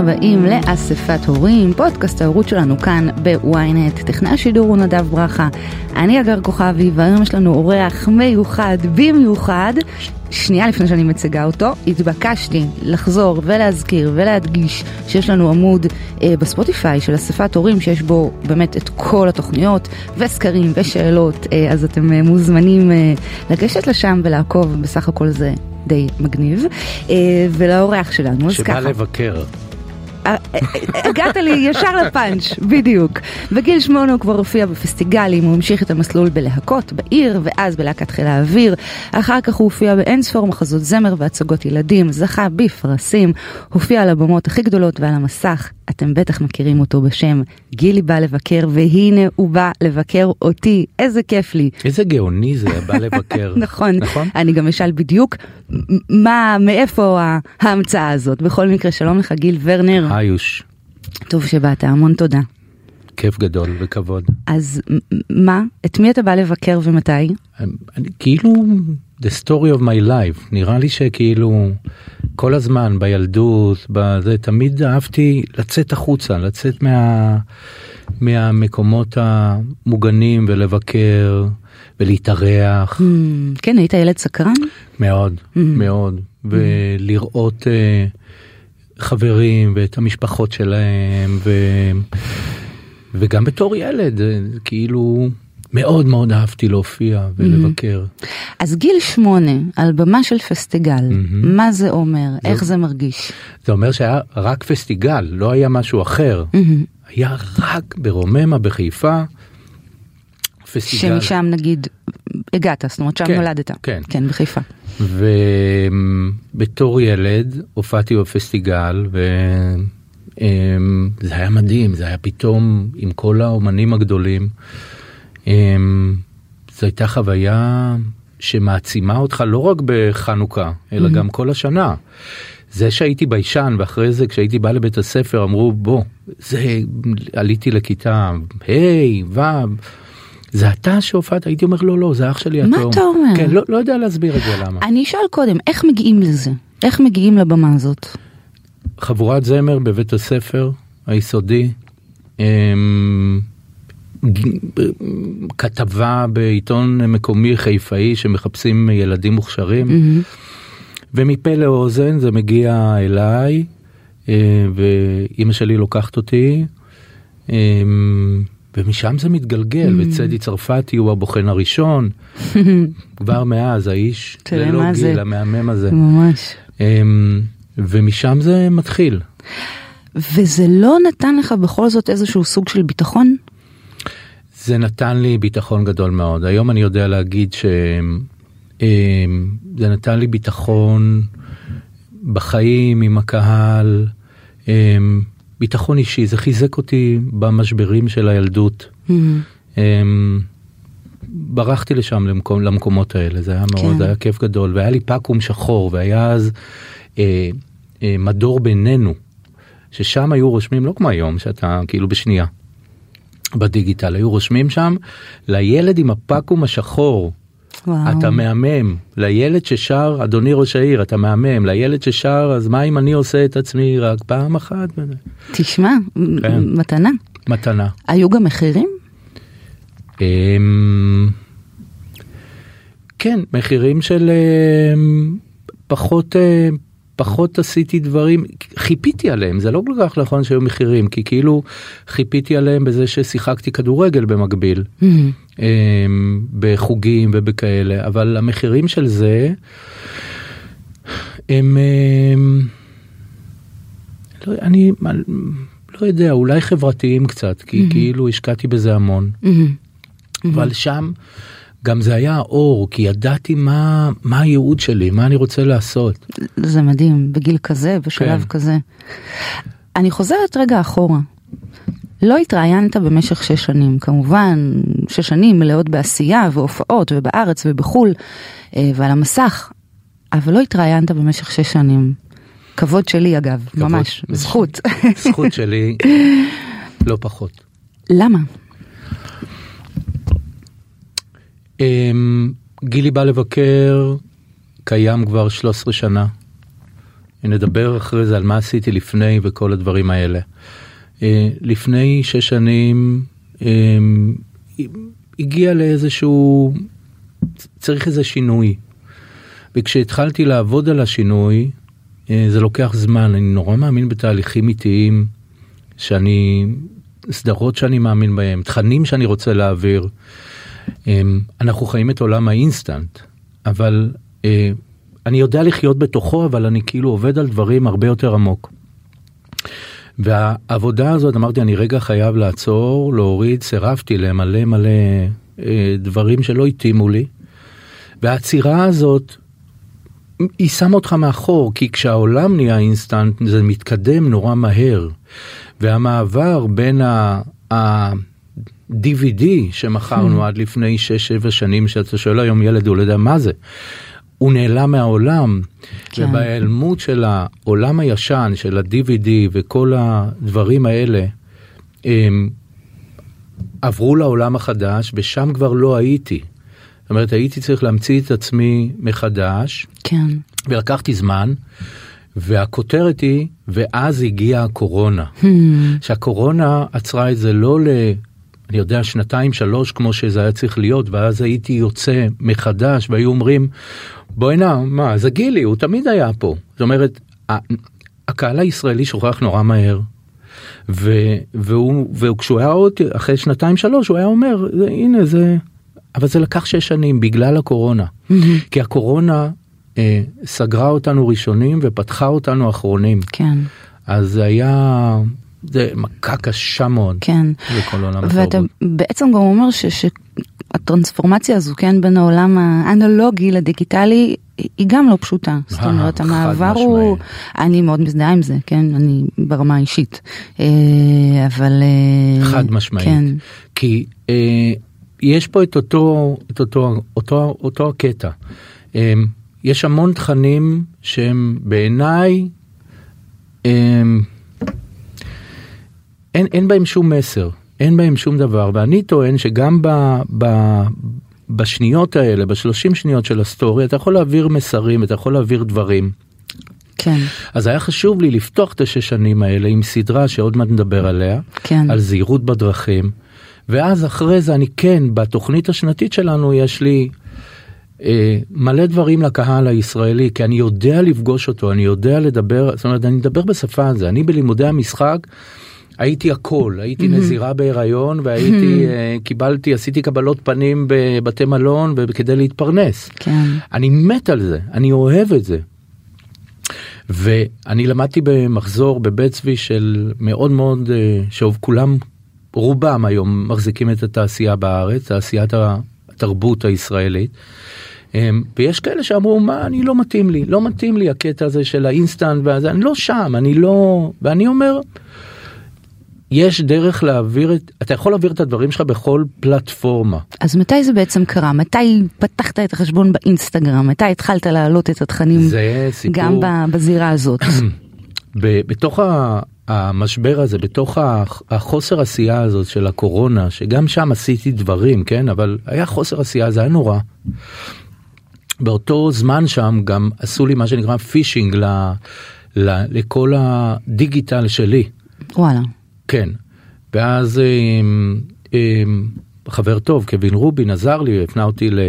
הבאים לאספת הורים, פודקאסט ההורות שלנו כאן בוויינט. טכנאי השידור הוא נדב ברכה, אני אגר כוכבי, והיום יש לנו אורח מיוחד במיוחד. שנייה לפני שאני מציגה אותו, התבקשתי לחזור ולהזכיר ולהדגיש שיש לנו עמוד אה, בספוטיפיי של אספת הורים שיש בו באמת את כל התוכניות וסקרים ושאלות, אה, אז אתם אה, מוזמנים אה, לגשת לשם ולעקוב, בסך הכל זה די מגניב. אה, ולאורח שלנו, אז שבא ככה. לבקר. הגעת לי ישר לפאנץ', בדיוק. בגיל שמונה הוא כבר הופיע בפסטיגלים, הוא המשיך את המסלול בלהקות בעיר, ואז בלהקת חיל האוויר. אחר כך הוא הופיע באין ספור מחזות זמר והצגות ילדים, זכה בפרסים, הופיע על הבמות הכי גדולות ועל המסך. אתם בטח מכירים אותו בשם גילי בא לבקר, והנה הוא בא לבקר אותי, איזה כיף לי. איזה גאוני זה, בא לבקר. נכון, נכון? אני גם אשאל בדיוק מה, מאיפה ההמצאה הזאת. בכל מקרה, שלום לך גיל ורנר, היוש, טוב שבאת, המון תודה. כיף גדול וכבוד. אז מה, את מי אתה בא לבקר ומתי? אני, כאילו, the story of my life, נראה לי שכאילו, כל הזמן בילדות, בזה, תמיד אהבתי לצאת החוצה, לצאת מה, מהמקומות המוגנים ולבקר ולהתארח. Hmm, כן, היית ילד סקרן? מאוד, מאוד, ולראות אה, חברים ואת המשפחות שלהם, ו... וגם בתור ילד, אה, כאילו, מאוד מאוד אהבתי להופיע ולבקר. אז גיל שמונה, על במה של פסטיגל, מה זה אומר? איך זה מרגיש? זה אומר שהיה רק פסטיגל, לא היה משהו אחר. היה רק ברוממה בחיפה, פסטיגל. שמשם נגיד הגעת, זאת אומרת שם כן, נולדת. כן. כן, בחיפה. ובתור ילד הופעתי בפסטיגל וזה היה מדהים, זה היה פתאום עם כל האומנים הגדולים. אמ, זו הייתה חוויה שמעצימה אותך לא רק בחנוכה, אלא גם כל השנה. זה שהייתי ביישן ואחרי זה כשהייתי בא לבית הספר אמרו בוא, זה עליתי לכיתה ה', ו', זה אתה שהופעת? הייתי אומר לא לא זה אח שלי מה התאום. אתה אומר? כן, לא, לא יודע להסביר את זה למה. אני אשאל קודם, איך מגיעים לזה? איך מגיעים לבמה הזאת? חבורת זמר בבית הספר היסודי, אמ, ג- כתבה בעיתון מקומי חיפאי שמחפשים ילדים מוכשרים, ומפה לאוזן זה מגיע אליי, אה, ואימא שלי לוקחת אותי, אמ, ומשם זה מתגלגל, וצדי צרפתי הוא הבוחן הראשון, כבר מאז האיש, ללא זה. גיל המהמם הזה. ממש. אמ, ומשם זה מתחיל. וזה לא נתן לך בכל זאת איזשהו סוג של ביטחון? זה נתן לי ביטחון גדול מאוד. היום אני יודע להגיד שזה נתן לי ביטחון בחיים עם הקהל, אמ, ביטחון אישי, זה חיזק אותי במשברים של הילדות. אמ, ברחתי לשם למקום, למקומות האלה, זה היה מאוד, כן. זה היה כיף גדול, והיה לי פקו"ם שחור, והיה אז אה, אה, מדור בינינו, ששם היו רושמים, לא כמו היום, שאתה כאילו בשנייה. בדיגיטל היו רושמים שם לילד עם הפקו"ם השחור וואו. אתה מהמם לילד ששר אדוני ראש העיר אתה מהמם לילד ששר אז מה אם אני עושה את עצמי רק פעם אחת תשמע, כן. מתנה. מתנה. היו גם מחירים? אמ, כן מחירים של אמ, פחות אה, פחות עשיתי דברים חיפיתי עליהם זה לא כל כך נכון שהיו מחירים כי כאילו חיפיתי עליהם בזה ששיחקתי כדורגל במקביל אמ, בחוגים ובכאלה אבל המחירים של זה הם אמ, לא, אני לא יודע אולי חברתיים קצת כי כאילו השקעתי בזה המון. אבל שם גם זה היה האור כי ידעתי מה מה הייעוד שלי מה אני רוצה לעשות. זה מדהים, בגיל כזה, בשלב כן. כזה. אני חוזרת רגע אחורה. לא התראיינת במשך שש שנים, כמובן שש שנים מלאות בעשייה והופעות ובארץ ובחו"ל אה, ועל המסך, אבל לא התראיינת במשך שש שנים. כבוד שלי אגב, כבוד. ממש, זכות. זכות שלי, לא פחות. למה? אמ, גילי בא לבקר, קיים כבר 13 שנה. נדבר אחרי זה על מה עשיתי לפני וכל הדברים האלה. אה, לפני שש שנים אמ, הגיע לאיזשהו, צריך איזה שינוי. וכשהתחלתי לעבוד על השינוי, אה, זה לוקח זמן, אני נורא מאמין בתהליכים איטיים, שאני, סדרות שאני מאמין בהם, תכנים שאני רוצה להעביר. אמ, אנחנו חיים את עולם האינסטנט, אבל אה, אני יודע לחיות בתוכו, אבל אני כאילו עובד על דברים הרבה יותר עמוק. והעבודה הזאת, אמרתי, אני רגע חייב לעצור, להוריד, סירבתי למלא מלא אה, דברים שלא התאימו לי. והעצירה הזאת, היא שמה אותך מאחור, כי כשהעולם נהיה אינסטנט, זה מתקדם נורא מהר. והמעבר בין ה... DVD שמכרנו עד לפני 6-7 שנים, שאתה שואל היום ילד, הוא לא יודע מה זה. הוא נעלם מהעולם, כן. ובהיעלמות של העולם הישן, של ה-DVD וכל הדברים האלה, הם עברו לעולם החדש, ושם כבר לא הייתי. זאת אומרת, הייתי צריך להמציא את עצמי מחדש, כן. ולקחתי זמן, והכותרת היא, ואז הגיעה הקורונה. Hmm. שהקורונה עצרה את זה לא ל... אני יודע, שנתיים, שלוש, כמו שזה היה צריך להיות, ואז הייתי יוצא מחדש, והיו אומרים, בואי נא, מה, זה גילי, הוא תמיד היה פה. זאת אומרת, הקהל הישראלי שוכח נורא מהר. ו, והוא, וכשהוא היה עוד, אחרי שנתיים שלוש, הוא היה אומר, "זה- הנה זה, אבל זה לקח שש שנים בגלל הקורונה. כי הקורונה אה, סגרה אותנו ראשונים ופתחה אותנו אחרונים. כן, אז זה היה, זה מכה קשה מאוד כן. לכל עולם ואתה התרבות. בעצם גם אומר ש, שהטרנספורמציה הזו, כן, בין העולם האנלוגי לדיגיטלי, היא גם לא פשוטה. זאת אה, אומרת, חד המעבר הוא, אני מאוד מזדהה עם זה, כן, אני ברמה האישית. אה, אבל... אה, חד משמעית. כן, כי יש פה את אותו, את אותו, אותו, אותו הקטע. יש המון תכנים שהם בעיניי, אין, אין בהם שום מסר, אין בהם שום דבר, ואני טוען שגם ב, ב, בשניות האלה, בשלושים שניות של הסטורי, אתה יכול להעביר מסרים, אתה יכול להעביר דברים. כן, אז היה חשוב לי לפתוח את השש שנים האלה עם סדרה שעוד מעט נדבר עליה, כן. על זהירות בדרכים, ואז אחרי זה אני כן, בתוכנית השנתית שלנו יש לי אה, מלא דברים לקהל הישראלי, כי אני יודע לפגוש אותו, אני יודע לדבר, זאת אומרת, אני מדבר בשפה הזו, אני בלימודי המשחק. הייתי הכל, הייתי נזירה בהיריון והייתי, אה, קיבלתי, עשיתי קבלות פנים בבתי מלון וכדי להתפרנס. כן, אני מת על זה, אני אוהב את זה. ואני למדתי במחזור בבית צבי של מאוד מאוד, אה, שוב כולם, רובם היום מחזיקים את התעשייה בארץ, תעשיית התרבות הישראלית. אמ, ויש כאלה שאמרו מה אני לא מתאים לי לא מתאים לי הקטע הזה של האינסטנט והזה אני לא שם אני לא ואני אומר יש דרך להעביר את אתה יכול להעביר את הדברים שלך בכל פלטפורמה אז מתי זה בעצם קרה? מתי פתחת את החשבון באינסטגרם? מתי התחלת להעלות את התכנים סיפור גם בזירה הזאת? בתוך המשבר הזה, בתוך החוסר עשייה הזאת של הקורונה, שגם שם עשיתי דברים, כן? אבל היה חוסר עשייה, זה היה נורא. באותו זמן שם גם עשו לי מה שנקרא פישינג ל, ל, לכל הדיגיטל שלי, וואלה. כן. ואז אמ, אמ, חבר טוב, קווין רובין, עזר לי, הפנה אותי ל,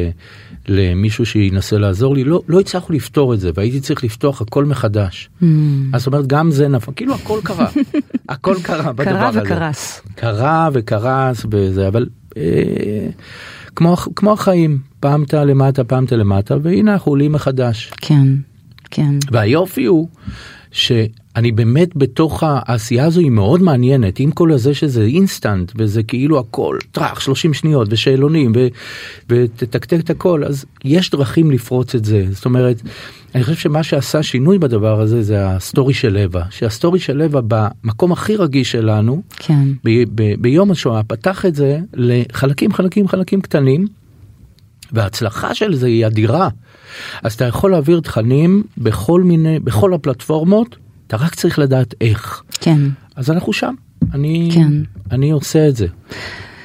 למישהו שינסה לעזור לי, לא, לא הצלחנו לפתור את זה, והייתי צריך לפתוח הכל מחדש. Hmm. אז זאת אומרת, גם זה נפל, כאילו הכל קרה, הכל קרה בדבר קרה הזה. וקרס. קרה וקרס וזה, אבל אה, כמו, כמו החיים, פעם אתה למטה, פעם אתה למטה, והנה אנחנו עולים מחדש. כן, כן. והיופי הוא אני באמת בתוך העשייה הזו היא מאוד מעניינת עם כל הזה שזה אינסטנט וזה כאילו הכל טראח 30 שניות ושאלונים ו- ותתקתק את הכל אז יש דרכים לפרוץ את זה זאת אומרת אני חושב שמה שעשה שינוי בדבר הזה זה הסטורי של אווה שהסטורי של אווה במקום הכי רגיש שלנו כן. ב- ב- ביום השואה פתח את זה לחלקים חלקים חלקים קטנים וההצלחה של זה היא אדירה. אז אתה יכול להעביר תכנים בכל מיני בכל הפלטפורמות אתה רק צריך לדעת איך כן. אז אנחנו שם אני כן. אני עושה את זה.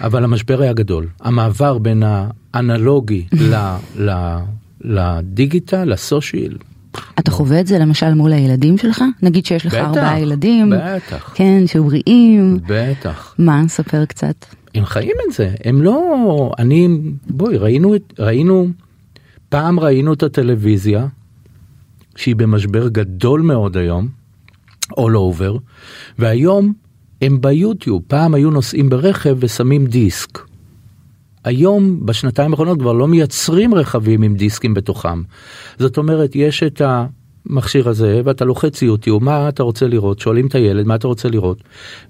אבל המשבר היה גדול המעבר בין האנלוגי ל, ל, לדיגיטל לסושיאל. אתה חווה את זה למשל מול הילדים שלך? נגיד שיש לך בטח, ארבעה ילדים. בטח. כן, שהיו בריאים. בטח. מה, ספר קצת. הם חיים את זה הם לא אני בואי ראינו ראינו פעם ראינו את הטלוויזיה שהיא במשבר גדול מאוד היום all over והיום הם ביוטיוב פעם היו נוסעים ברכב ושמים דיסק. היום בשנתיים האחרונות כבר לא מייצרים רכבים עם דיסקים בתוכם. זאת אומרת יש את המכשיר הזה ואתה לוחץ יוטיוב מה אתה רוצה לראות שואלים את הילד מה אתה רוצה לראות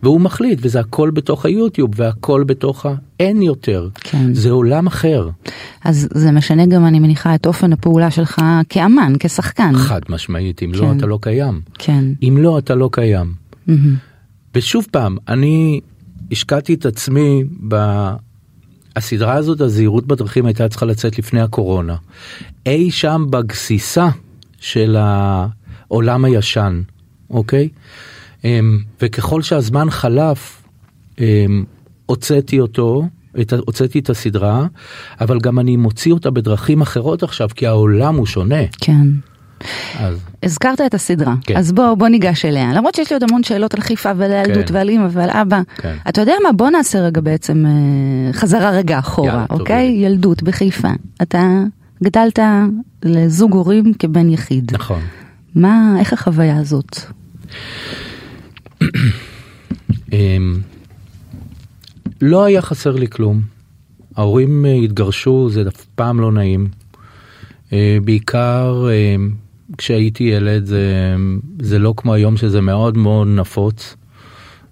והוא מחליט וזה הכל בתוך היוטיוב והכל בתוך ה... אין יותר כן. זה עולם אחר אז זה משנה גם, אני מניחה, את אופן הפעולה שלך כאמן, כשחקן. חד משמעית אם לא כן. אתה לא קיים כן. אם לא אתה לא קיים. מהמם. ושוב פעם אני השקעתי את עצמי ב... הסדרה הזאת הזהירות בדרכים הייתה צריכה לצאת לפני הקורונה. אי שם בגסיסה של העולם הישן, אוקיי? אמ, וככל שהזמן חלף, אמ, הוצאתי אותו, את, הוצאתי את הסדרה, אבל גם אני מוציא אותה בדרכים אחרות עכשיו, כי העולם הוא שונה. כן. אז הזכרת את הסדרה, כן. אז בוא, בוא ניגש אליה. למרות שיש לי עוד המון שאלות על חיפה ועל ילדות כן. ועל אימא ועל אבא. כן. אתה יודע מה? בוא נעשה רגע בעצם אה, חזרה רגע אחורה, יאללה, טוב, אוקיי? יאללה. ילדות בחיפה. אתה גדלת לזוג הורים כבן יחיד. נכון. מה, איך החוויה הזאת? אמ, לא היה חסר לי כלום. ההורים אה, התגרשו, זה אף פעם לא נעים. אה, בעיקר אה, כשהייתי ילד, זה, זה לא כמו היום שזה מאוד מאוד נפוץ.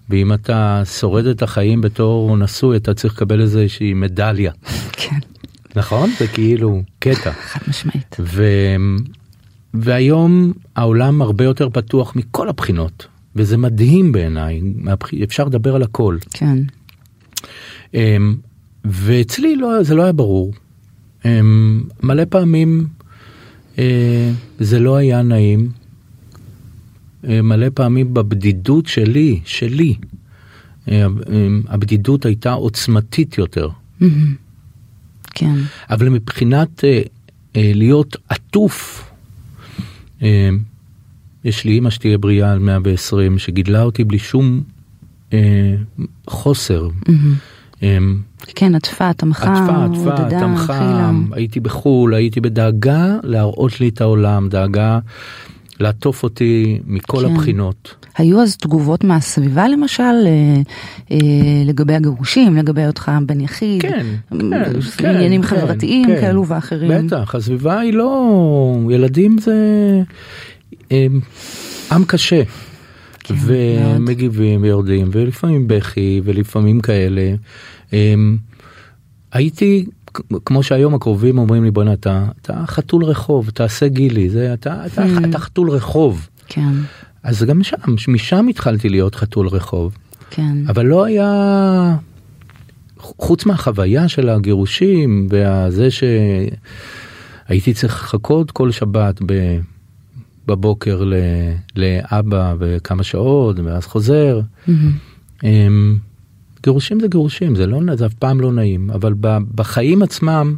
ואם אתה שורד את החיים בתור נשוי, אתה צריך לקבל איזושהי מדליה. כן, נכון? זה כאילו קטע. חד משמעית. ו... והיום העולם הרבה יותר פתוח מכל הבחינות, וזה מדהים בעיניי, אפשר לדבר על הכל. כן, אמ, ואצלי לא, זה לא היה ברור. אמ, מלא פעמים אה, זה לא היה נעים. אה, מלא פעמים בבדידות שלי, שלי, אה, אמ, הבדידות הייתה עוצמתית יותר. מהמם. כן, אבל מבחינת אה, אה, להיות עטוף, אה, יש לי אמא שתהיה בריאה על 120 שגידלה אותי בלי שום אה, חוסר. מהמם. אה, כן, עטפה, תמכה, עטפה, עטפה, עודדה, תמכה. הייתי בחו"ל, הייתי בדאגה להראות לי את העולם, דאגה לעטוף אותי מכל כן. הבחינות. היו אז תגובות מהסביבה למשל, אה, אה, לגבי הגירושים, לגבי אותך בן יחיד, כן, אה, כן, כן, עניינים כן, חברתיים כן. כאלו ואחרים. בטח, הסביבה היא לא... ילדים זה אה, עם קשה. כן, ומגיבים ויורדים ולפעמים בכי ולפעמים כאלה. אמ, הייתי כמו שהיום הקרובים אומרים לי בואנה אתה אתה חתול רחוב תעשה גילי זה אתה אתה, Hmm. אתה חתול רחוב כן, אז גם שם משם התחלתי להיות חתול רחוב כן, אבל לא היה חוץ מהחוויה של הגירושים והזה שהייתי צריך לחכות כל שבת ב... בבוקר ל... לאבא וכמה שעות ואז חוזר. מהמם. גירושים זה גירושים זה לא זה אף פעם לא נעים אבל ב... בחיים עצמם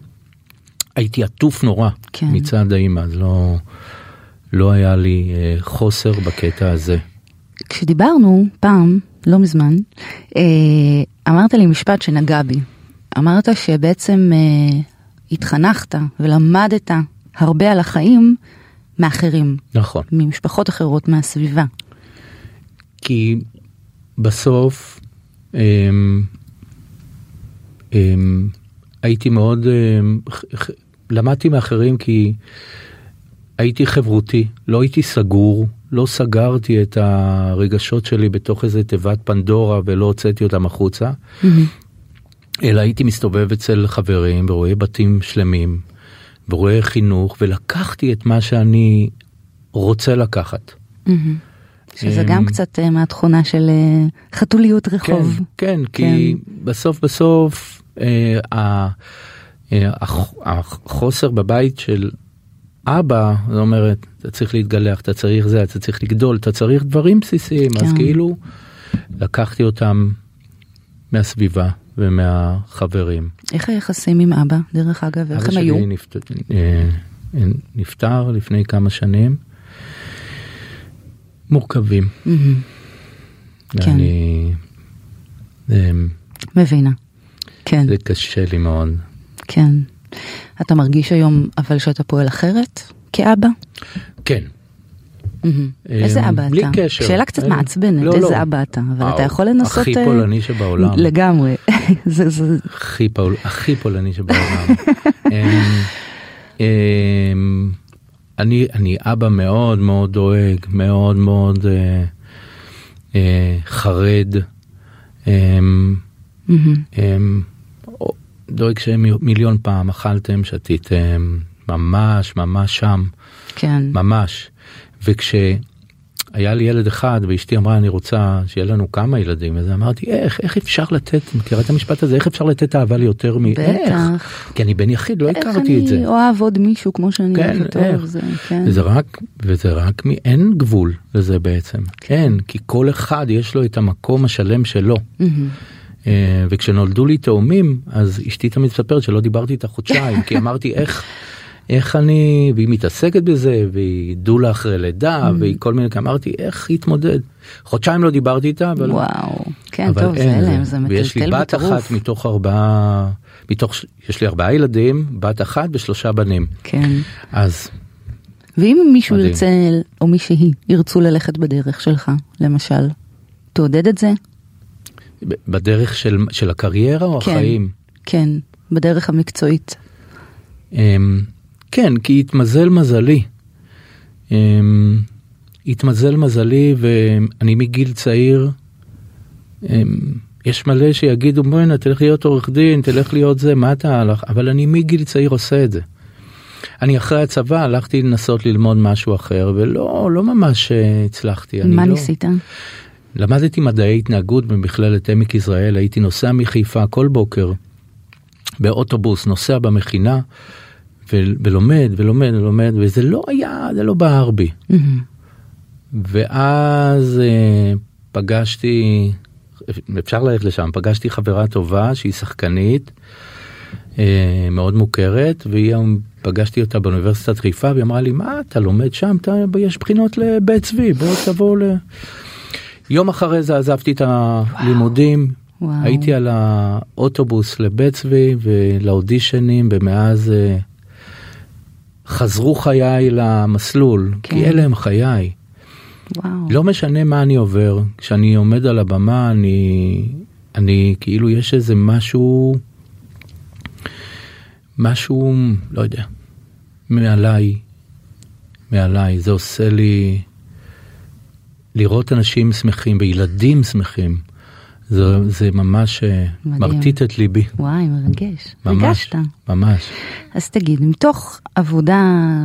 הייתי עטוף נורא כן. מצד האמא אז לא לא היה לי אה, חוסר בקטע הזה. כשדיברנו פעם, לא מזמן, אה, אמרת לי משפט שנגע בי. אמרת שבעצם אה, התחנכת ולמדת הרבה על החיים מאחרים, נכון. ממשפחות אחרות, מהסביבה. כי בסוף הייתי מאוד אמ, למדתי מאחרים כי הייתי חברותי, לא הייתי סגור, לא סגרתי את הרגשות שלי בתוך איזה תיבת פנדורה ולא הוצאתי אותם החוצה, אלא הייתי מסתובב אצל חברים ורואה בתים שלמים, ורואה חינוך, ולקחתי את מה שאני רוצה לקחת. שזה גם קצת אה, מהתכונה של אה, חתוליות רחוב. כן, כן, כי בסוף בסוף אה, החוסר בבית של אבא, זאת אומרת, אתה צריך להתגלח, אתה צריך זה, אתה צריך לגדול, אתה צריך דברים בסיסיים, אז כן. כאילו לקחתי אותם מהסביבה ומהחברים. איך היחסים עם אבא, דרך אגב, איך אבא הם היו? שלי נפט- אה, נפטר לפני כמה שנים. מורכבים. כן. אני... זה, מבינה. כן, זה קשה לי מאוד. כן. אתה מרגיש היום אבל שאתה פועל אחרת כאבא? כן. איזה אבא בלי אתה? קשר. שאלה קצת אה, מעצבנת, לא, איזה לא. אבא אתה, אבל אתה וואו, יכול לנסות... הכי אה, פולני שבעולם. לגמרי. הכי, פול, הכי פולני שבעולם. אני, אני אבא מאוד מאוד דואג, מאוד מאוד אה, אה, חרד. אמ, מהמם. אמ, דואג שמיליון פעם אכלתם, שתיתם, ממש ממש שם, כן. ממש. וכשהיה לי ילד אחד ואשתי אמרה אני רוצה שיהיה לנו כמה ילדים, אז אמרתי איך, איך אפשר לתת, מכירה את המשפט הזה, איך אפשר לתת אהבה ליותר מ... איך? בטח. כי אני בן יחיד, לא איך הכרתי את זה. אני אוהב עוד מישהו כמו שאני כן, אוהבת איך? זה, כן. וזה רק, וזה רק מ... אין גבול לזה בעצם. אין, כי כל אחד יש לו את המקום השלם שלו. אה, וכשנולדו לי תאומים אז אשתי תמיד מספרת שלא דיברתי איתה חודשיים כי אמרתי איך איך אני והיא מתעסקת בזה והיא דולה אחרי לידה והיא כל מיני אמרתי איך להתמודד חודשיים לא דיברתי איתה אבל, וואו. כן, אבל טוב, זה אין, הלם, זה ויש לי מטלטל בת בטירוף. אחת מתוך ארבעה מתוך יש לי ארבעה ילדים בת אחת ושלושה בנים כן. אז ואם מישהו מדהים. ירצה, או מישהי, ירצו ללכת בדרך שלך, למשל, תעודד את זה? בדרך של של הקריירה או כן. החיים. כן, בדרך המקצועית. אמ, כן, כי התמזל מזלי. אמ, התמזל מזלי ואני מגיל צעיר, אמ, יש מלא שיגידו בוא'נה תלך להיות עורך דין, תלך להיות זה, מה אתה הלך, אבל אני מגיל צעיר עושה את זה. אני אחרי הצבא הלכתי לנסות ללמוד משהו אחר ולא לא ממש אה, הצלחתי. מה לא... ניסית? למדתי מדעי התנהגות במכללת עמק יזרעאל, הייתי נוסע מחיפה כל בוקר באוטובוס, נוסע במכינה ולומד ולומד ולומד, וזה לא היה, זה לא בער בי. ואז אה, פגשתי, אפשר ללכת לשם, פגשתי חברה טובה שהיא שחקנית, אה, מאוד מוכרת, והיא פגשתי אותה באוניברסיטת חיפה, והיא אמרה לי, מה אתה לומד שם, אתה, יש בחינות לבית צבי, בוא תבוא ל... יום אחרי זה עזבתי את הלימודים, וואו. הייתי על האוטובוס לבית צבי ולאודישנים, ומאז אה, חזרו חיי למסלול, כן. כי אלה הם חיי. וואו. לא משנה מה אני עובר, כשאני עומד על הבמה אני, אני כאילו יש איזה משהו, משהו, לא יודע, מעליי, מעליי, זה עושה לי, לראות אנשים שמחים וילדים שמחים, זה, זה ממש אה, מדהים. מרטיט את ליבי, וואי, מרגש. ממש, ריגשת. ממש. אז תגיד, מתוך עבודה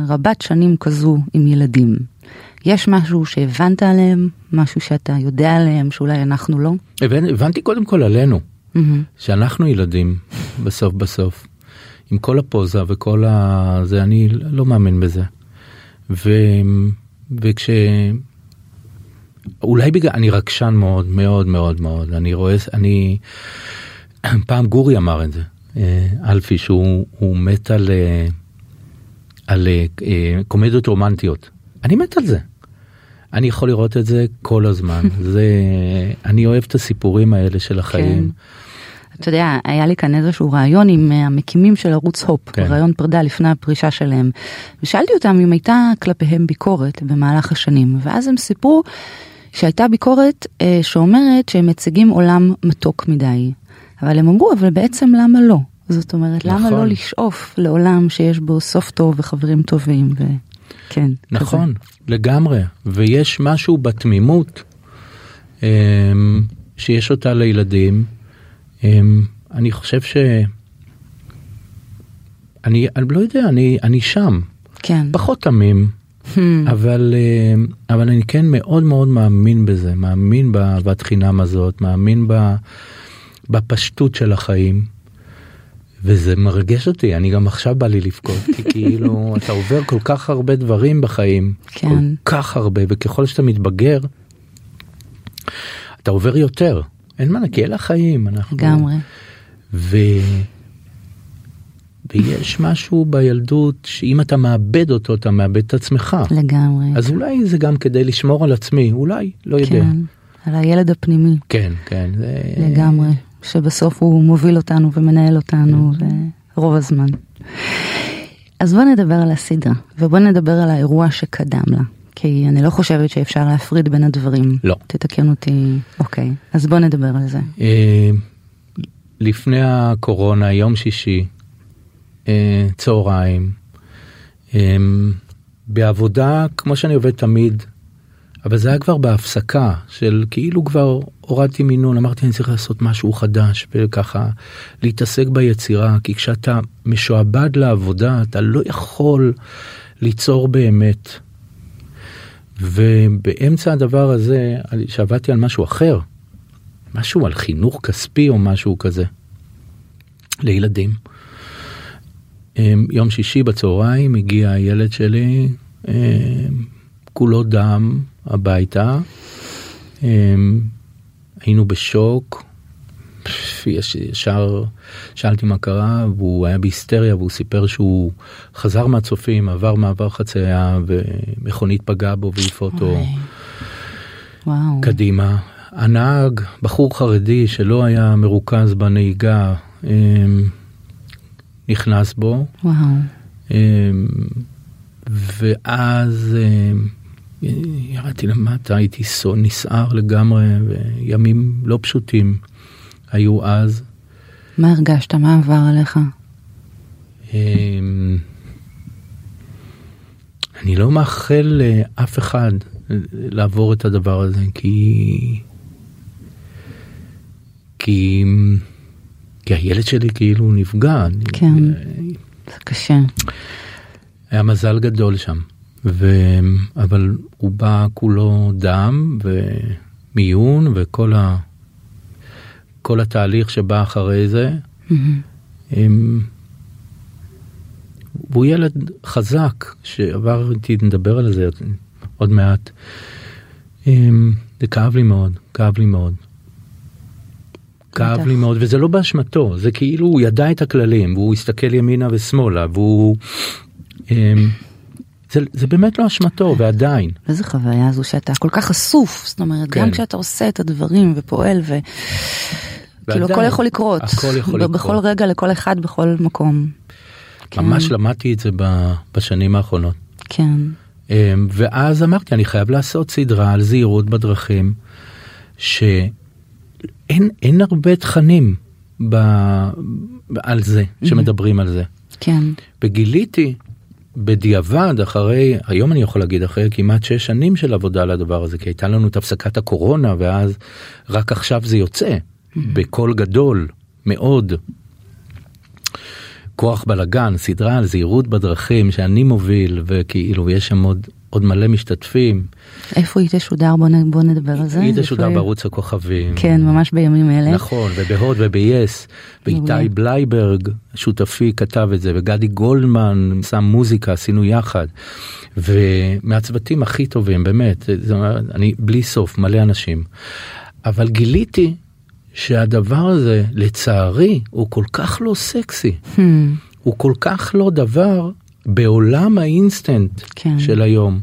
רבת שנים כזו עם ילדים, יש משהו שהבנת עליהם? משהו שאתה יודע עליהם שאולי אנחנו לא? הבנ- הבנתי קודם כל עלינו. מהמם. שאנחנו ילדים בסוף בסוף עם כל הפוזה וכל ה... זה אני לא מאמין בזה. ו... וכש... אולי בגלל אני רגשן מאוד מאוד מאוד מאוד אני רואה אני פעם גורי אמר את זה אה, אלפי שהוא הוא מת על אה, על אה, קומדיות רומנטיות אני מת על זה. אני יכול לראות את זה כל הזמן זה אני אוהב את הסיפורים האלה של החיים. אתה יודע, היה לי כאן איזשהו ראיון עם המקימים של ערוץ הופ, כן. ראיון פרידה לפני הפרישה שלהם, ושאלתי אותם אם הייתה כלפיהם ביקורת במהלך השנים, ואז הם סיפרו שהייתה ביקורת אה, שאומרת שהם מציגים עולם מתוק מדי, אבל הם אמרו, אבל בעצם למה לא? זאת אומרת, למה נכון. לא לשאוף לעולם שיש בו סוף טוב וחברים טובים? ו... כן. נכון, לגמרי. ויש משהו בתמימות אמ, שיש אותה לילדים. אמ, אני חושב ש... אני, אני לא יודע, אני, אני שם. כן. פחות תמים. אבל, אמ, אבל אני כן מאוד מאוד מאמין בזה, מאמין באהבת חינם הזאת, מאמין בפשטות של החיים. וזה מרגש אותי, אני גם עכשיו בא לי לבכות, כי כאילו אתה עובר כל כך הרבה דברים בחיים, כן. כל כך הרבה, וככל שאתה מתבגר, אתה עובר יותר, אין מה, כי אלה החיים, אנחנו... לגמרי. ו... ויש משהו בילדות שאם אתה מאבד אותו אתה מאבד את עצמך. לגמרי. אז אולי זה גם כדי לשמור על עצמי, אולי, לא יודע. כן. על הילד הפנימי. כן, כן. זה... לגמרי. שבסוף הוא מוביל אותנו ומנהל אותנו רוב הזמן. אז בוא נדבר על הסדרה, ובוא נדבר על האירוע שקדם לה. כי אני לא חושבת שאפשר להפריד בין הדברים. לא. תתקן אותי. אוקיי, אז בוא נדבר על זה. אה, לפני הקורונה, יום שישי, צהריים, אה, בעבודה כמו שאני עובד תמיד, אבל זה היה כבר בהפסקה של כאילו כבר הורדתי מינון, אמרתי אני צריך לעשות משהו חדש וככה להתעסק ביצירה, כי כשאתה משועבד לעבודה אתה לא יכול ליצור באמת. ובאמצע הדבר הזה, שעבדתי על משהו אחר, משהו על חינוך כספי או משהו כזה, לילדים. יום שישי בצהריים הגיע הילד שלי, כולו דם הביתה, היינו בשוק, ישר שאלתי מה קרה והוא היה בהיסטריה והוא סיפר שהוא חזר מהצופים עבר מעבר חצייה ומכונית פגעה בו והעיף אותו וואו. קדימה. הנהג בחור חרדי שלא היה מרוכז בנהיגה נכנס בו וואו. ואז ירדתי למטה הייתי נסער לגמרי וימים לא פשוטים. היו אז. מה הרגשת? מה עבר עליך? אני לא מאחל לאף אחד לעבור את הדבר הזה כי כי כי הילד שלי כאילו נפגע. כן, זה קשה. היה מזל גדול שם, ו... אבל הוא בא כולו דם ומיון וכל ה... כל התהליך שבא אחרי זה. הם... והוא ילד חזק שעבר איתי נדבר על זה עוד מעט. הם... זה כאב לי מאוד, כאב לי מאוד. כאב לי מאוד וזה לא באשמתו זה כאילו הוא ידע את הכללים והוא הסתכל ימינה ושמאלה והוא. הם... זה, זה באמת לא אשמתו ועדיין. איזה חוויה זו שאתה כל כך חשוף זאת אומרת כן. גם כשאתה עושה את הדברים ופועל ו... כאילו הכל יכול לקרות, הכל יכול לקרות, בכל רגע לכל אחד בכל מקום. ממש כן. למדתי את זה בשנים האחרונות. כן. ואז אמרתי אני חייב לעשות סדרה על זהירות בדרכים שאין אין הרבה תכנים ב, על זה שמדברים על זה. כן. וגיליתי בדיעבד אחרי היום אני יכול להגיד אחרי כמעט שש שנים של עבודה על הדבר הזה כי הייתה לנו את הפסקת הקורונה ואז רק עכשיו זה יוצא. בקול גדול מאוד. כוח בלגן, סדרה על זהירות בדרכים שאני מוביל וכאילו יש שם עוד, עוד מלא משתתפים. איפה היא תשודר? בוא, בוא נדבר על זה. היא תשודר בערוץ הכוכבים. כן, ממש בימים אלה. נכון, ובהוט וביס. ואיתי בלייברג, שותפי, כתב את זה, וגדי גולדמן שם מוזיקה, עשינו יחד. ומהצוותים הכי טובים, באמת, זה, אני בלי סוף, מלא אנשים. אבל גיליתי שהדבר הזה לצערי הוא כל כך לא סקסי Hmm. הוא כל כך לא דבר בעולם האינסטנט כן. של היום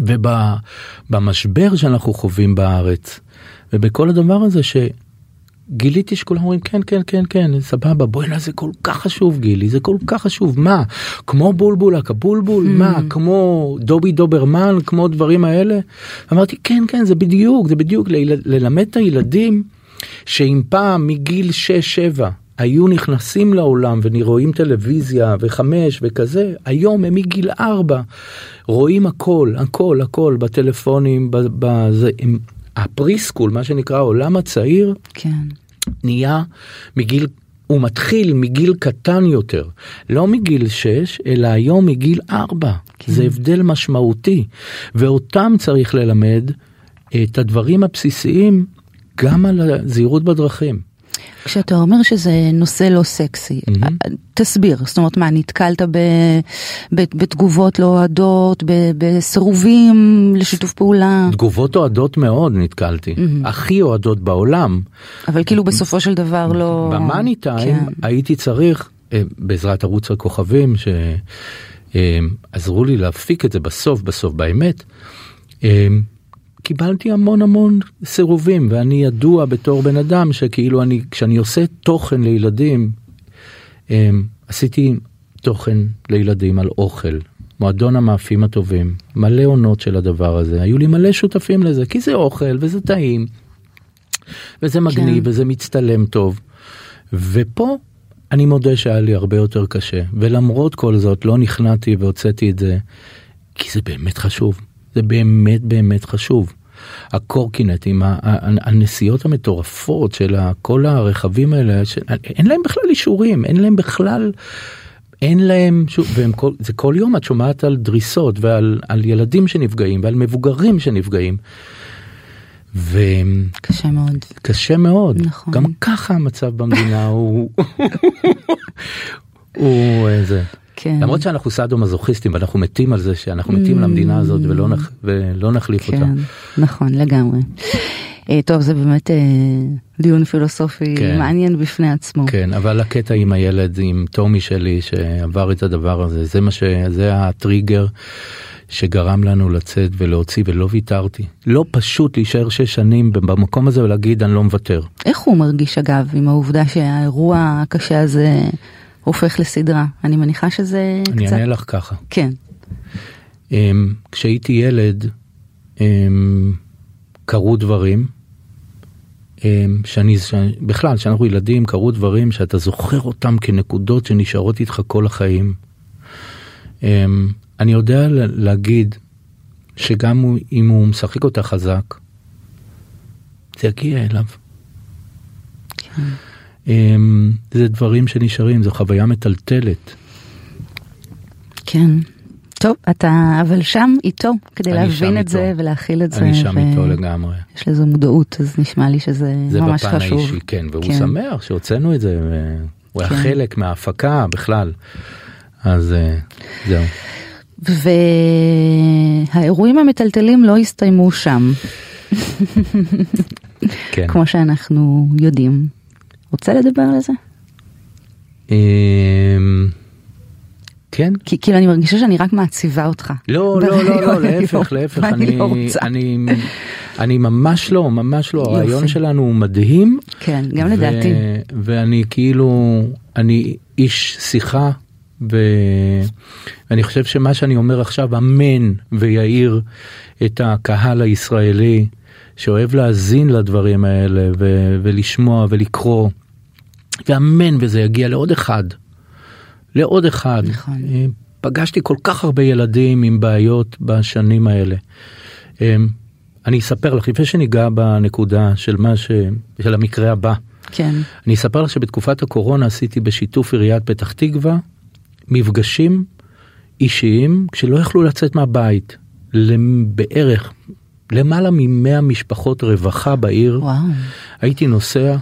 ובמשבר שאנחנו חווים בארץ ובכל הדבר הזה שגיליתי שכולם אומרים כן כן כן כן סבבה בואי זה כל כך חשוב גילי זה כל כך חשוב. מה? כמו בולבול הקבולבול? Hmm. מה? כמו דובי דוברמן? כמו דברים האלה? אמרתי כן כן זה בדיוק זה בדיוק ללמד את הילדים שאם פעם מגיל 6-7 היו נכנסים לעולם ורואים טלוויזיה וחמש וכזה, היום הם מגיל ארבע, רואים הכל, הכל, הכל בטלפונים, בזה, הם, הפריסקול, מה שנקרא העולם הצעיר, כן. נהיה מגיל הוא מתחיל מגיל קטן יותר, לא מגיל 6, אלא היום מגיל 4. כן. זה הבדל משמעותי, ואותם צריך ללמד את הדברים הבסיסיים גם על הזהירות בדרכים. כשאתה אומר שזה נושא לא סקסי, mm-hmm. תסביר, זאת אומרת מה, נתקלת ב, ב, בתגובות לא אוהדות, בסירובים לשיתוף פעולה? תגובות אוהדות מאוד נתקלתי, mm-hmm. הכי אוהדות בעולם. אבל כאילו בסופו של דבר לא... במאני טיים כן. הייתי צריך, אה, בעזרת ערוץ הכוכבים, שעזרו אה, לי להפיק את זה בסוף בסוף באמת. קיבלתי המון המון סירובים ואני ידוע בתור בן אדם שכאילו אני כשאני עושה תוכן לילדים אמ, עשיתי תוכן לילדים על אוכל מועדון המאפים הטובים מלא עונות של הדבר הזה היו לי מלא שותפים לזה כי זה אוכל וזה טעים וזה מגניב כן. וזה מצטלם טוב ופה אני מודה שהיה לי הרבה יותר קשה ולמרות כל זאת לא נכנעתי והוצאתי את זה כי זה באמת חשוב. זה באמת באמת חשוב. הקורקינטים, הנסיעות המטורפות של כל הרכבים האלה, אין להם בכלל אישורים, אין להם בכלל, אין להם, שוב, והם כל, זה כל יום את שומעת על דריסות ועל על ילדים שנפגעים ועל מבוגרים שנפגעים. ו... קשה מאוד. קשה מאוד. נכון. גם ככה המצב במדינה הוא... הוא איזה. כן. למרות שאנחנו סאדו מזוכיסטים ואנחנו מתים על זה שאנחנו מתים על המדינה הזאת ולא, נח, ולא נחליף כן, אותה. נכון לגמרי. אה, טוב זה באמת אה, דיון פילוסופי כן. מעניין בפני עצמו. כן אבל הקטע עם הילד עם טומי שלי שעבר את הדבר הזה זה מה שזה הטריגר. שגרם לנו לצאת ולהוציא ולא ויתרתי. לא פשוט להישאר שש שנים במקום הזה ולהגיד אני לא מוותר. איך הוא מרגיש אגב עם העובדה שהאירוע הקשה הזה הופך לסדרה. אני מניחה שזה אני קצת... אני אענה לך ככה. כן. Um, כשהייתי ילד, um, קרו דברים, um, שאני, שאני, בכלל, כשאנחנו ילדים, קרו דברים שאתה זוכר אותם כנקודות שנשארות איתך כל החיים. Um, אני יודע להגיד שגם אם הוא משחק אותה חזק, זה יגיע אליו. כן. אמ, זה דברים שנשארים, זו חוויה מטלטלת. כן. טוב, אתה אבל שם איתו כדי להבין את איתו. זה ולהכיל את אני זה. אני שם ו... איתו לגמרי. יש לזה מודעות, אז נשמע לי שזה ממש חשוב. זה בפן האישי, כן, והוא כן. שמח שהוצאנו את זה, והוא כן. היה חלק מההפקה בכלל. אז אה, זהו. והאירועים המטלטלים לא הסתיימו שם. כן. כמו שאנחנו יודעים. רוצה לדבר על זה? אמ, כן. כי כאילו אני מרגישה שאני רק מעציבה אותך. לא, לא, לא, לא, להפך, להפך, אני, לא אני, אני ממש לא, ממש לא, הרעיון שלנו הוא מדהים. כן, גם לדעתי. ואני כאילו, אני איש שיחה, ואני חושב שמה שאני אומר עכשיו אמן ויעיר את הקהל הישראלי שאוהב להאזין לדברים האלה ולשמוע ולקרוא. ואמן וזה יגיע לעוד אחד. לעוד אחד. נכון. אה, פגשתי כל כך הרבה ילדים עם בעיות בשנים האלה. אה, אני אספר לך לפני שניגע בנקודה של מה ש... של המקרה הבא. כן. אני אספר לך שבתקופת הקורונה עשיתי בשיתוף עיריית פתח תקווה מפגשים אישיים כשלא יכלו לצאת מהבית. בערך למעלה ממאה משפחות רווחה בעיר. וואו. הייתי נוסע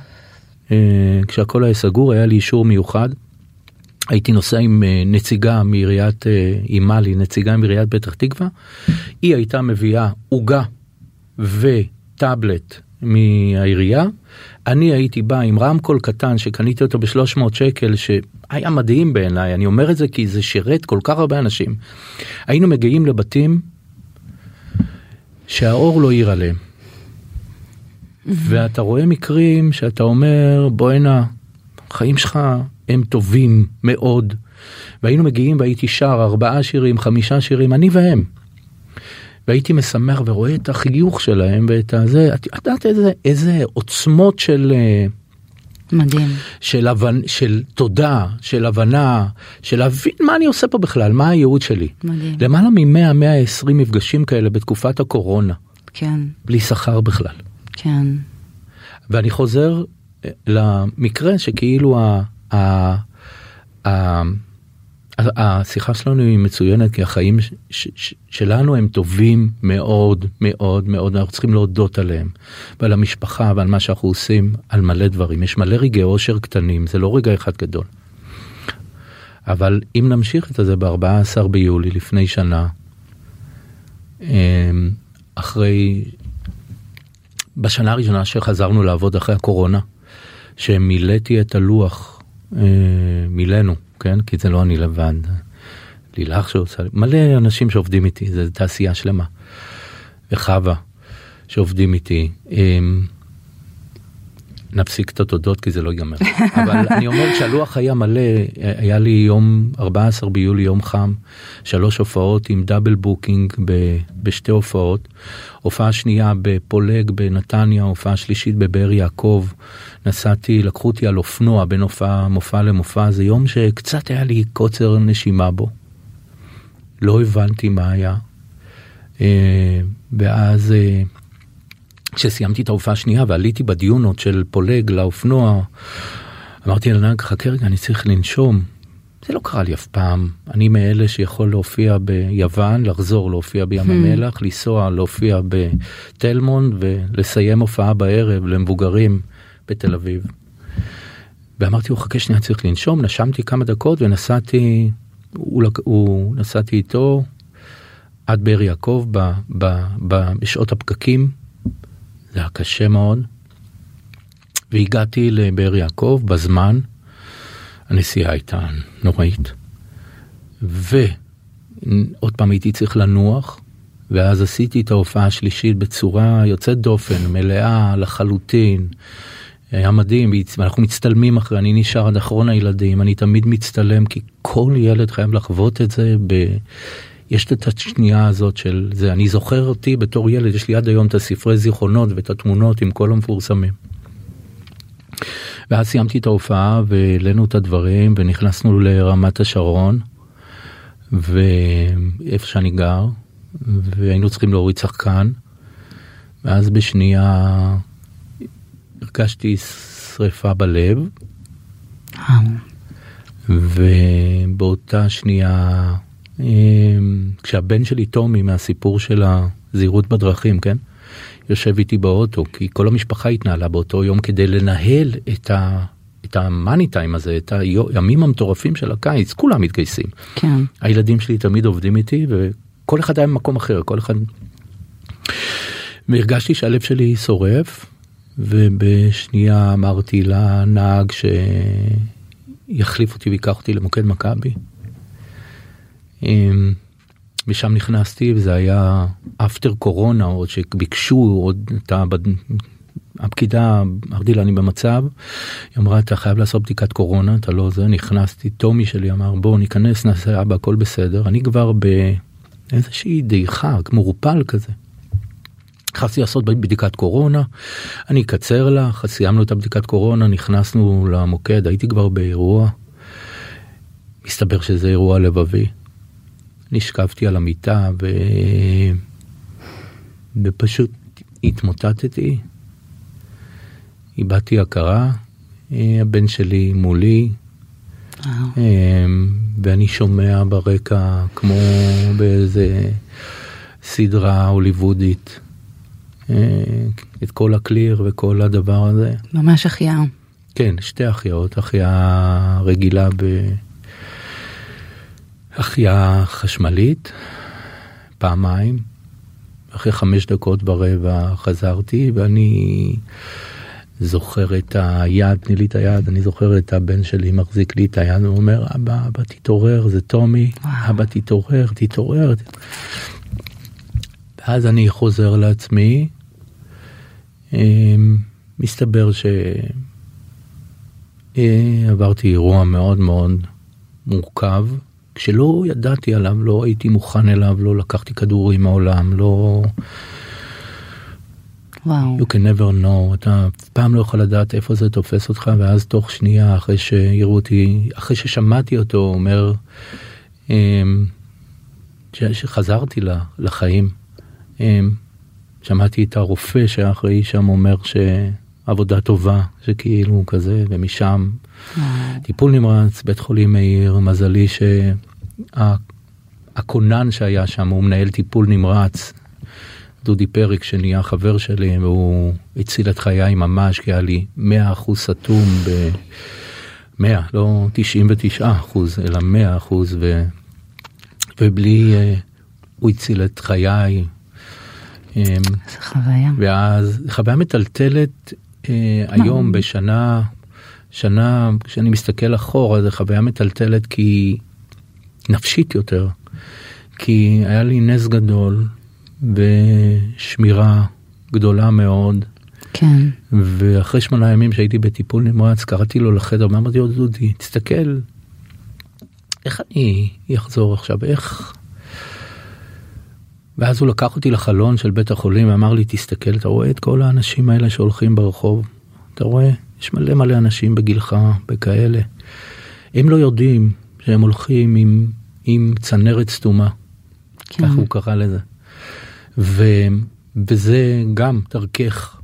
כשהכל היה סגור היה לי אישור מיוחד. הייתי נוסע עם אה, נציגה מעיריית, אימה אה, נציגה מעיריית פתח תקווה. היא הייתה מביאה עוגה וטאבלט מהעירייה. אני הייתי בא עם רמקול קטן שקניתי אותו ב-300 שקל שהיה מדהים בעיניי, אני אומר את זה כי זה שירת כל כך הרבה אנשים. היינו מגיעים לבתים שהאור לא העיר עליהם. ואתה רואה מקרים שאתה אומר בואנה, החיים שלך הם טובים מאוד. והיינו מגיעים והייתי שר ארבעה שירים, חמישה שירים, אני והם. והייתי משמח ורואה את החיוך שלהם ואת הזה, את יודעת איזה, איזה עוצמות של, מדהים. של, הבנ... של תודה, של הבנה, של להבין מה אני עושה פה בכלל, מה הייעוד שלי. מדהים. למעלה מ-100-120 מפגשים כאלה בתקופת הקורונה, כן, בלי שכר בכלל. כן. ואני חוזר אה, למקרה שכאילו ה... ה... ה... השיחה שלנו היא מצוינת כי החיים ש- ש- ש- שלנו הם טובים מאוד מאוד מאוד אנחנו צריכים להודות עליהם ועל המשפחה ועל מה שאנחנו עושים על מלא דברים יש מלא רגעי אושר קטנים זה לא רגע אחד גדול. אבל אם נמשיך את זה ב-14 ביולי לפני שנה אמ, אחרי בשנה הראשונה שחזרנו לעבוד אחרי הקורונה שמילאתי את הלוח אה, מילאנו כן כי זה לא אני לבד. לילך שעושה מלא אנשים שעובדים איתי זה תעשייה שלמה. וחווה שעובדים איתי. אמ, נפסיק את התודות כי זה לא ייגמר. אבל אני אומר שהלוח היה מלא, היה לי יום 14 ביולי יום חם, שלוש הופעות עם double booking ב, בשתי הופעות. הופעה שנייה בפולג בנתניה, הופעה שלישית בבאר יעקב. נסעתי, לקחו אותי על אופנוע בין הופעה, מופע למופע, זה יום שקצת היה לי קוצר נשימה בו. לא הבנתי מה היה. אה, ואז אה, כשסיימתי את ההופעה השנייה ועליתי בדיונות של פולג לאופנוע, אמרתי לנהג חכה רגע אני צריך לנשום. זה לא קרה לי אף פעם, אני מאלה שיכול להופיע ביוון, לחזור להופיע בים המלח, לנסוע להופיע בתל מונד ולסיים הופעה בערב למבוגרים בתל אביב. ואמרתי לו חכה שנייה צריך לנשום, נשמתי כמה דקות ונסעתי, הוא, הוא נסעתי איתו עד באר יעקב ב, ב, ב, בשעות הפקקים, זה היה קשה מאוד. והגעתי לבאר יעקב בזמן, הנסיעה הייתה נוראית. ועוד פעם הייתי צריך לנוח, ואז עשיתי את ההופעה השלישית בצורה יוצאת דופן, מלאה לחלוטין. היה מדהים, אנחנו מצטלמים אחרי, אני נשאר עד אחרון הילדים, אני תמיד מצטלם, כי כל ילד חייב לחוות את זה ב... יש את השנייה הזאת של זה, אני זוכר אותי בתור ילד, יש לי עד היום את הספרי זיכרונות ואת התמונות עם כל המפורסמים. ואז סיימתי את ההופעה והעלינו את הדברים ונכנסנו לרמת השרון, ואיפה שאני גר, והיינו צריכים להוריד שחקן, ואז בשנייה הרגשתי שריפה בלב, וואו. ובאותה שנייה, כשהבן שלי טומי מהסיפור של הזהירות בדרכים, כן? יושב איתי באוטו, כי כל המשפחה התנהלה באותו יום כדי לנהל את ה... את המאני טיים הזה, את הימים המטורפים של הקיץ, כולם מתגייסים. כן. הילדים שלי תמיד עובדים איתי וכל אחד היה במקום אחר, כל אחד... והרגשתי שהלב שלי שורף, ובשנייה אמרתי לנהג שיחליף אותי ויקח אותי למוקד מכבי. אמ, ושם נכנסתי וזה היה אפטר קורונה עוד שביקשו עוד את ה... הפקידה אמרתי לה אני במצב, היא אמרה אתה חייב לעשות בדיקת קורונה אתה לא זה נכנסתי טומי שלי אמר בוא ניכנס נעשה אבא הכל בסדר אני כבר באיזושהי דעיכה מעורפל כזה. נכנסתי לעשות בדיקת קורונה אני אקצר לך סיימנו את הבדיקת קורונה נכנסנו למוקד הייתי כבר באירוע. מסתבר שזה אירוע לבבי. נשכבתי על המיטה ו... ופשוט התמוטטתי. איבדתי הכרה, אה, הבן שלי מולי, וואו. אה, ואני שומע ברקע כמו באיזה סדרה הוליוודית אה, את כל הקליר וכל הדבר הזה. ממש החייאה. כן, שתי אחיות, אחיה רגילה בהחייאה חשמלית, פעמיים. אחרי חמש דקות ורבע חזרתי ואני זוכר את היד, תני לי את היד, אני זוכר את הבן שלי מחזיק לי את היד, הוא אומר אבא, אבא תתעורר, זה טומי, וואו. אבא תתעורר, תתעורר. ואז אני חוזר לעצמי, אמ, מסתבר שעברתי אירוע מאוד מאוד מורכב, כשלא ידעתי עליו, לא הייתי מוכן אליו, לא לקחתי כדורים מעולם, לא... וואו. You can never know, אתה אף פעם לא יכול לדעת איפה זה תופס אותך, ואז תוך שנייה אחרי שיראו אותי, אחרי ששמעתי אותו אומר, אמ, ש- שחזרתי לחיים, אמ, שמעתי את הרופא שהאחראי שם אומר שעבודה טובה, שכאילו כזה, ומשם טיפול נמרץ, בית חולים מאיר, מזלי שהכונן שהיה שם הוא מנהל טיפול נמרץ, דודי פריק שנהיה חבר שלי והוא הציל את חיי ממש כי היה לי 100% סתום ב... 100, לא 99 אחוז, אלא 100 אחוז, ו... ובלי, אה, הוא הציל את חיי. איזה חוויה. ואז חוויה מטלטלת היום בשנה, שנה, כשאני מסתכל אחורה, זו חוויה מטלטלת כי נפשית יותר. כי היה לי נס גדול ושמירה גדולה מאוד, כן. ואחרי שמונה ימים שהייתי בטיפול נמרץ, קראתי לו לחדר ואמרתי לו, דודי, תסתכל, איך אני אחזור עכשיו, איך... ואז הוא לקח אותי לחלון של בית החולים ואמר לי, תסתכל, אתה רואה את כל האנשים האלה שהולכים ברחוב? אתה רואה? יש מלא מלא אנשים בגילך, בכאלה. הם לא יודעים שהם הולכים עם, עם צנרת סתומה, כן. ככה הוא קרא לזה. ו, וזה גם דרכך.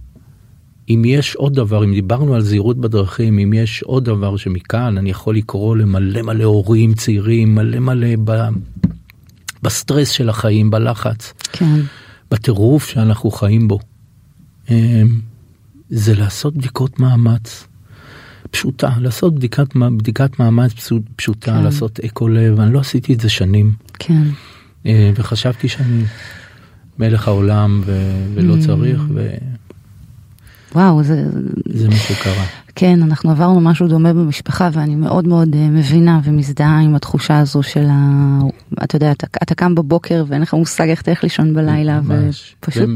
אם יש עוד דבר, אם דיברנו על זהירות בדרכים, אם יש עוד דבר שמכאן אני יכול לקרוא למלא מלא הורים צעירים, מלא מלא ב, בסטרס של החיים, בלחץ, כן. בטירוף שאנחנו חיים בו, אמ, זה לעשות בדיקות מאמץ. פשוטה, לעשות בדיקת, בדיקת מאמץ פשוט- פשוטה, כן. לעשות אקו לב, אני לא עשיתי את זה שנים. כן. אה, וחשבתי שאני מלך העולם ו- ולא Mm. צריך, וואו, זה, וזה מה שקרה. כן, אנחנו עברנו משהו דומה במשפחה ואני מאוד מאוד אה, מבינה ומזדהה עם התחושה הזו של ה... אתה יודע, אתה, אתה קם בבוקר ואין לך מושג איך תלך לישון בלילה ממש. ופשוט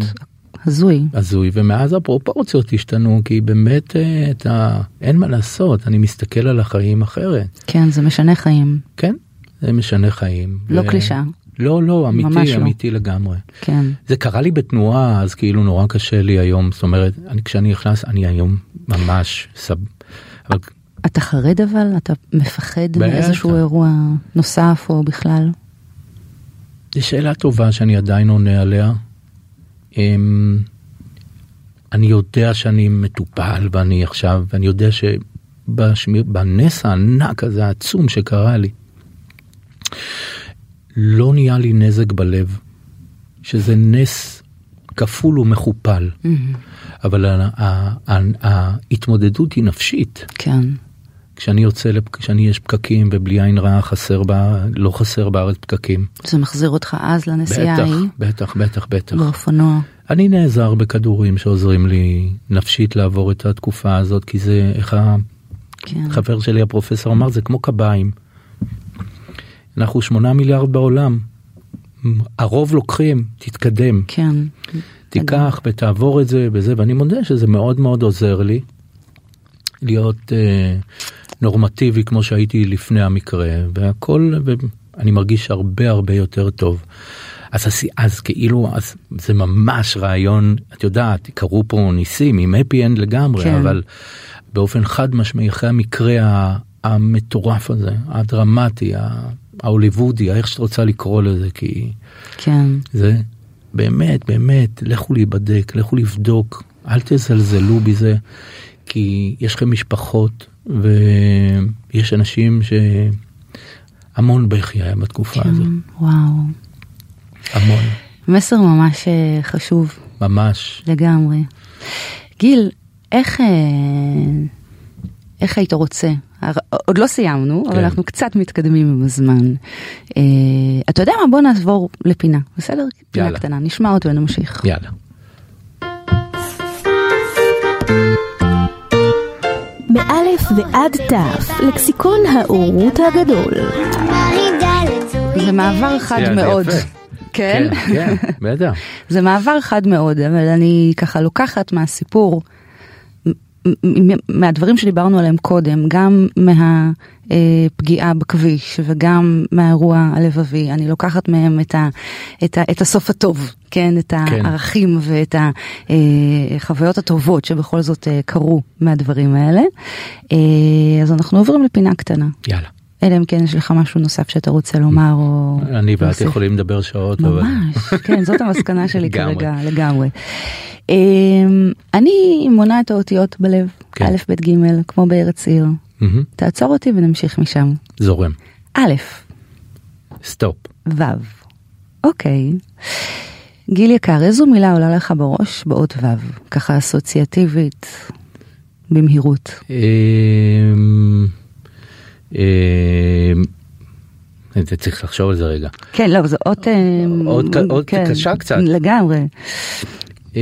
הזוי. הזוי, ומאז הפרופורציות השתנו, כי באמת אה, את ה... אין מה לעשות, אני מסתכל על החיים אחרת. כן, זה משנה חיים, כן, זה משנה חיים. לא ו- קלישאה. לא, לא, אמיתי, לא. אמיתי לגמרי. כן, זה קרה לי בתנועה, אז כאילו נורא קשה לי היום, זאת אומרת, אני, כשאני נכנס, אני היום ממש סב... אבל אתה חרד אבל? אתה מפחד בטח. מאיזשהו אירוע נוסף או בכלל? זו שאלה טובה שאני עדיין עונה עליה. אמ, אני יודע שאני מטופל ואני עכשיו, ואני יודע שבנס הענק הזה העצום שקרה לי, לא נהיה לי נזק בלב, שזה נס כפול ומכופל, אבל ה- ה- ההתמודדות היא נפשית. כן, כשאני יוצא, לפ- כשאני יש פקקים ובלי עין רעה חסר בה, לא חסר בארץ פקקים. זה מחזיר אותך אז לנסיעה בטח, ההיא בטח, בטח, בטח. באופנוע. אני נעזר בכדורים שעוזרים לי נפשית לעבור את התקופה הזאת, כי זה, איך כן, החבר שלי הפרופסור אמר, זה כמו קביים. אנחנו שמונה מיליארד בעולם. הרוב לוקחים, תתקדם, כן, תיקח ותעבור את זה וזה, ואני מודה שזה מאוד מאוד עוזר לי להיות אה, נורמטיבי כמו שהייתי לפני המקרה, והכל, ואני מרגיש הרבה הרבה יותר טוב. אז, אז, אז כאילו, אז זה ממש רעיון, את יודעת, קרו פה ניסים עם אפי אנד לגמרי, כן. אבל באופן חד משמעי אחרי המקרה המטורף הזה, הדרמטי, ה- ההוליוודי, איך שאת רוצה לקרוא לזה, כי כן, זה באמת, באמת, לכו להיבדק, לכו לבדוק, אל תזלזלו בזה, כי יש לכם משפחות ויש אנשים שהמון בכי היה בתקופה הזאת, כן, וואו. המון, מסר ממש אה, חשוב ממש. לגמרי. גיל, איך, אה, איך היית רוצה? עוד לא סיימנו, אבל כן. אנחנו קצת מתקדמים עם הזמן. אה, אתה יודע מה? בוא נעבור לפינה, בסדר? פינה יאללה. קטנה, נשמע אותו ונמשיך. יאללה. מאלף ועד תף, לקסיקון האורות הגדול. זה מעבר חד מאוד. כן? כן, כן, בטח. זה מעבר חד מאוד, אבל אני ככה לוקחת מהסיפור מהדברים שדיברנו עליהם קודם, גם מהפגיעה בכביש וגם מהאירוע הלבבי, אני לוקחת מהם את, ה, את, ה, את הסוף הטוב, כן, את כן. הערכים ואת החוויות הטובות שבכל זאת אה, קרו מהדברים האלה. אה, אז אנחנו עוברים לפינה קטנה. יאללה. אלא אם כן יש לך משהו נוסף שאתה רוצה לומר או... אני ואת. יכולים לדבר שעות. ממש, כן, זאת המסקנה שלי. כרגע, לגמרי. אמ, אני מונה את האותיות בלב, כן. א', ב', ג', כמו בארץ עיר. תעצור אותי ונמשיך משם. זורם. א', סטופ. ו', אוקיי. גיל יקר, איזו מילה עולה לך בראש באות ו', ככה אסוציאטיבית, במהירות. אמ, אמ, אתה צריך לחשוב על זה רגע. כן, לא, זו אות... אמ, עוד ק- עוד כן, קשה קצת. לגמרי. אמ,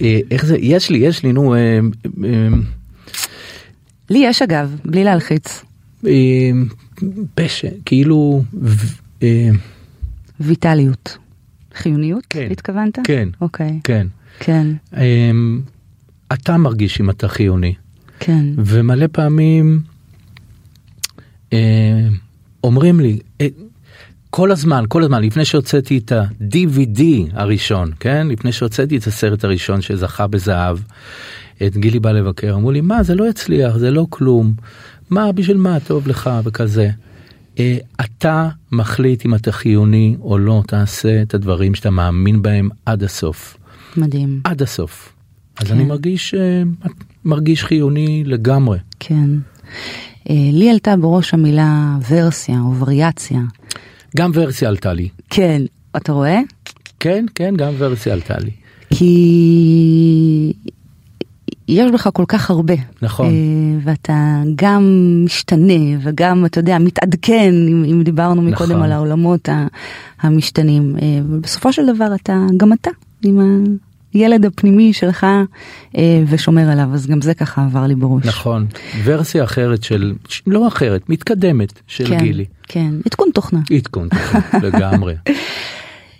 אה, איך זה יש לי יש לי נו אמ, אמ, לי יש אגב, בלי להלחיץ, אמ, פשע כאילו אמ, ויטליות. חיוניות? כן. התכוונת? כן. אוקיי. כן. כן, אמ, אתה מרגיש אם אתה חיוני כן. ומלא פעמים אמ, אומרים לי אה, כל הזמן כל הזמן לפני שהוצאתי את ה-DVD הראשון כן לפני שהוצאתי את הסרט הראשון שזכה בזהב את גילי בא לבקר אמרו לי מה זה לא יצליח זה לא כלום מה בשביל מה טוב לך וכזה. אה, אתה מחליט אם אתה חיוני או לא תעשה את הדברים שאתה מאמין בהם עד הסוף. מדהים. עד הסוף. אז כן. אני מרגיש אה, מרגיש חיוני לגמרי. כן. אה, לי עלתה בראש המילה ורסיה או וריאציה. גם ורסיה עלתה לי. כן. אתה רואה? כן, כן, גם ורסיה עלתה לי. כי יש בך כל כך הרבה. נכון. אה, ואתה גם משתנה וגם, אתה יודע, מתעדכן, אם, אם דיברנו מקודם נכון. על העולמות ה- המשתנים. אה, ובסופו של דבר אתה, גם אתה, עם הילד הפנימי שלך אה, ושומר עליו, אז גם זה ככה עבר לי בראש. נכון. ורסיה אחרת של, לא אחרת, מתקדמת של כן, גילי. כן, עדכון תוכנה. עדכון, לגמרי.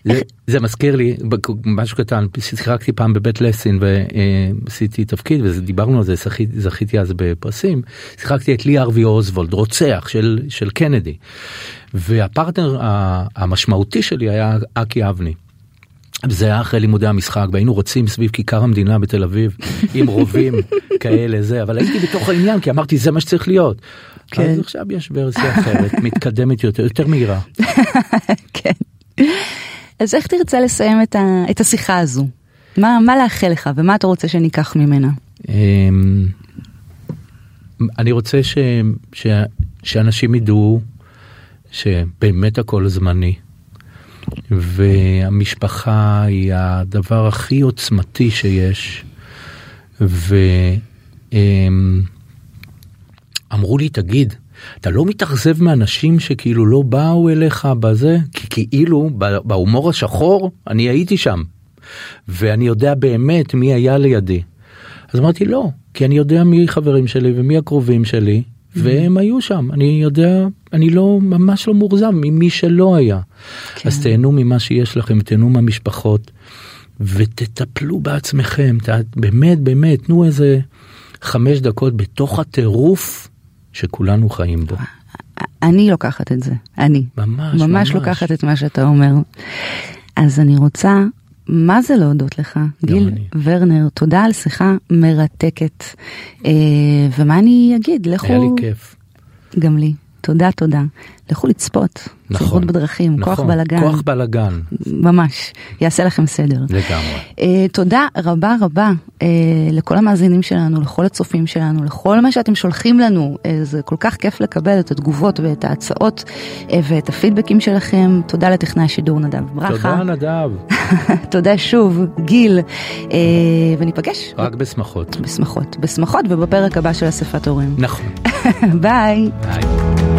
זה, זה מזכיר לי משהו קטן שיחקתי פעם בבית לסין ועשיתי תפקיד ודיברנו על זה זכיתי, זכיתי אז בפרסים שיחקתי את לי ארווי אוסוולד רוצח של של קנדי והפרטנר המשמעותי שלי היה אקי אבני. זה היה אחרי לימודי המשחק והיינו רוצים סביב כיכר המדינה בתל אביב עם רובים כאלה זה אבל הייתי בתוך העניין כי אמרתי זה מה שצריך להיות. כן. אז עכשיו יש ורסיה אחרת מתקדמת יותר יותר מהירה. כן. אז איך תרצה לסיים את, ה, את השיחה הזו? מה, מה לאחל לך ומה אתה רוצה שניקח ממנה? אמ, אני רוצה ש, ש, שאנשים ידעו שבאמת הכל זמני והמשפחה היא הדבר הכי עוצמתי שיש ואמרו לי תגיד אתה לא מתאכזב מאנשים שכאילו לא באו אליך בזה כי כאילו בהומור השחור אני הייתי שם ואני יודע באמת מי היה לידי. אז אמרתי לא, כי אני יודע מי חברים שלי ומי הקרובים שלי, והם היו שם. אני יודע, אני לא, ממש לא מאוכזב ממי שלא היה. כן. אז תהנו ממה שיש לכם, תהנו מהמשפחות, ותטפלו בעצמכם. ת, באמת, באמת, תנו איזה חמש דקות בתוך הטירוף שכולנו חיים בו. אני לוקחת את זה, אני. ממש, ממש ממש. לוקחת את מה שאתה אומר. אז אני רוצה, מה זה להודות לך, גיל אני. ורנר, תודה על שיחה מרתקת. אה, ומה אני אגיד, לכו, היה לי כיף. גם לי, תודה תודה. לכו לצפות, נכון. צפות בדרכים, כוח נכון, בלאגן, כוח בלאגן, ממש, יעשה לכם סדר. לגמרי. Uh, תודה רבה רבה uh, לכל המאזינים שלנו, לכל הצופים שלנו, לכל מה שאתם שולחים לנו. Uh, זה כל כך כיף לקבל את התגובות ואת ההצעות uh, ואת הפידבקים שלכם. תודה לטכנאי השידור נדב ברכה. תודה נדב, תודה שוב, גיל, uh, וניפגש רק בשמחות. בשמחות, בשמחות ובפרק הבא של אספת הורים. נכון. ביי. ביי.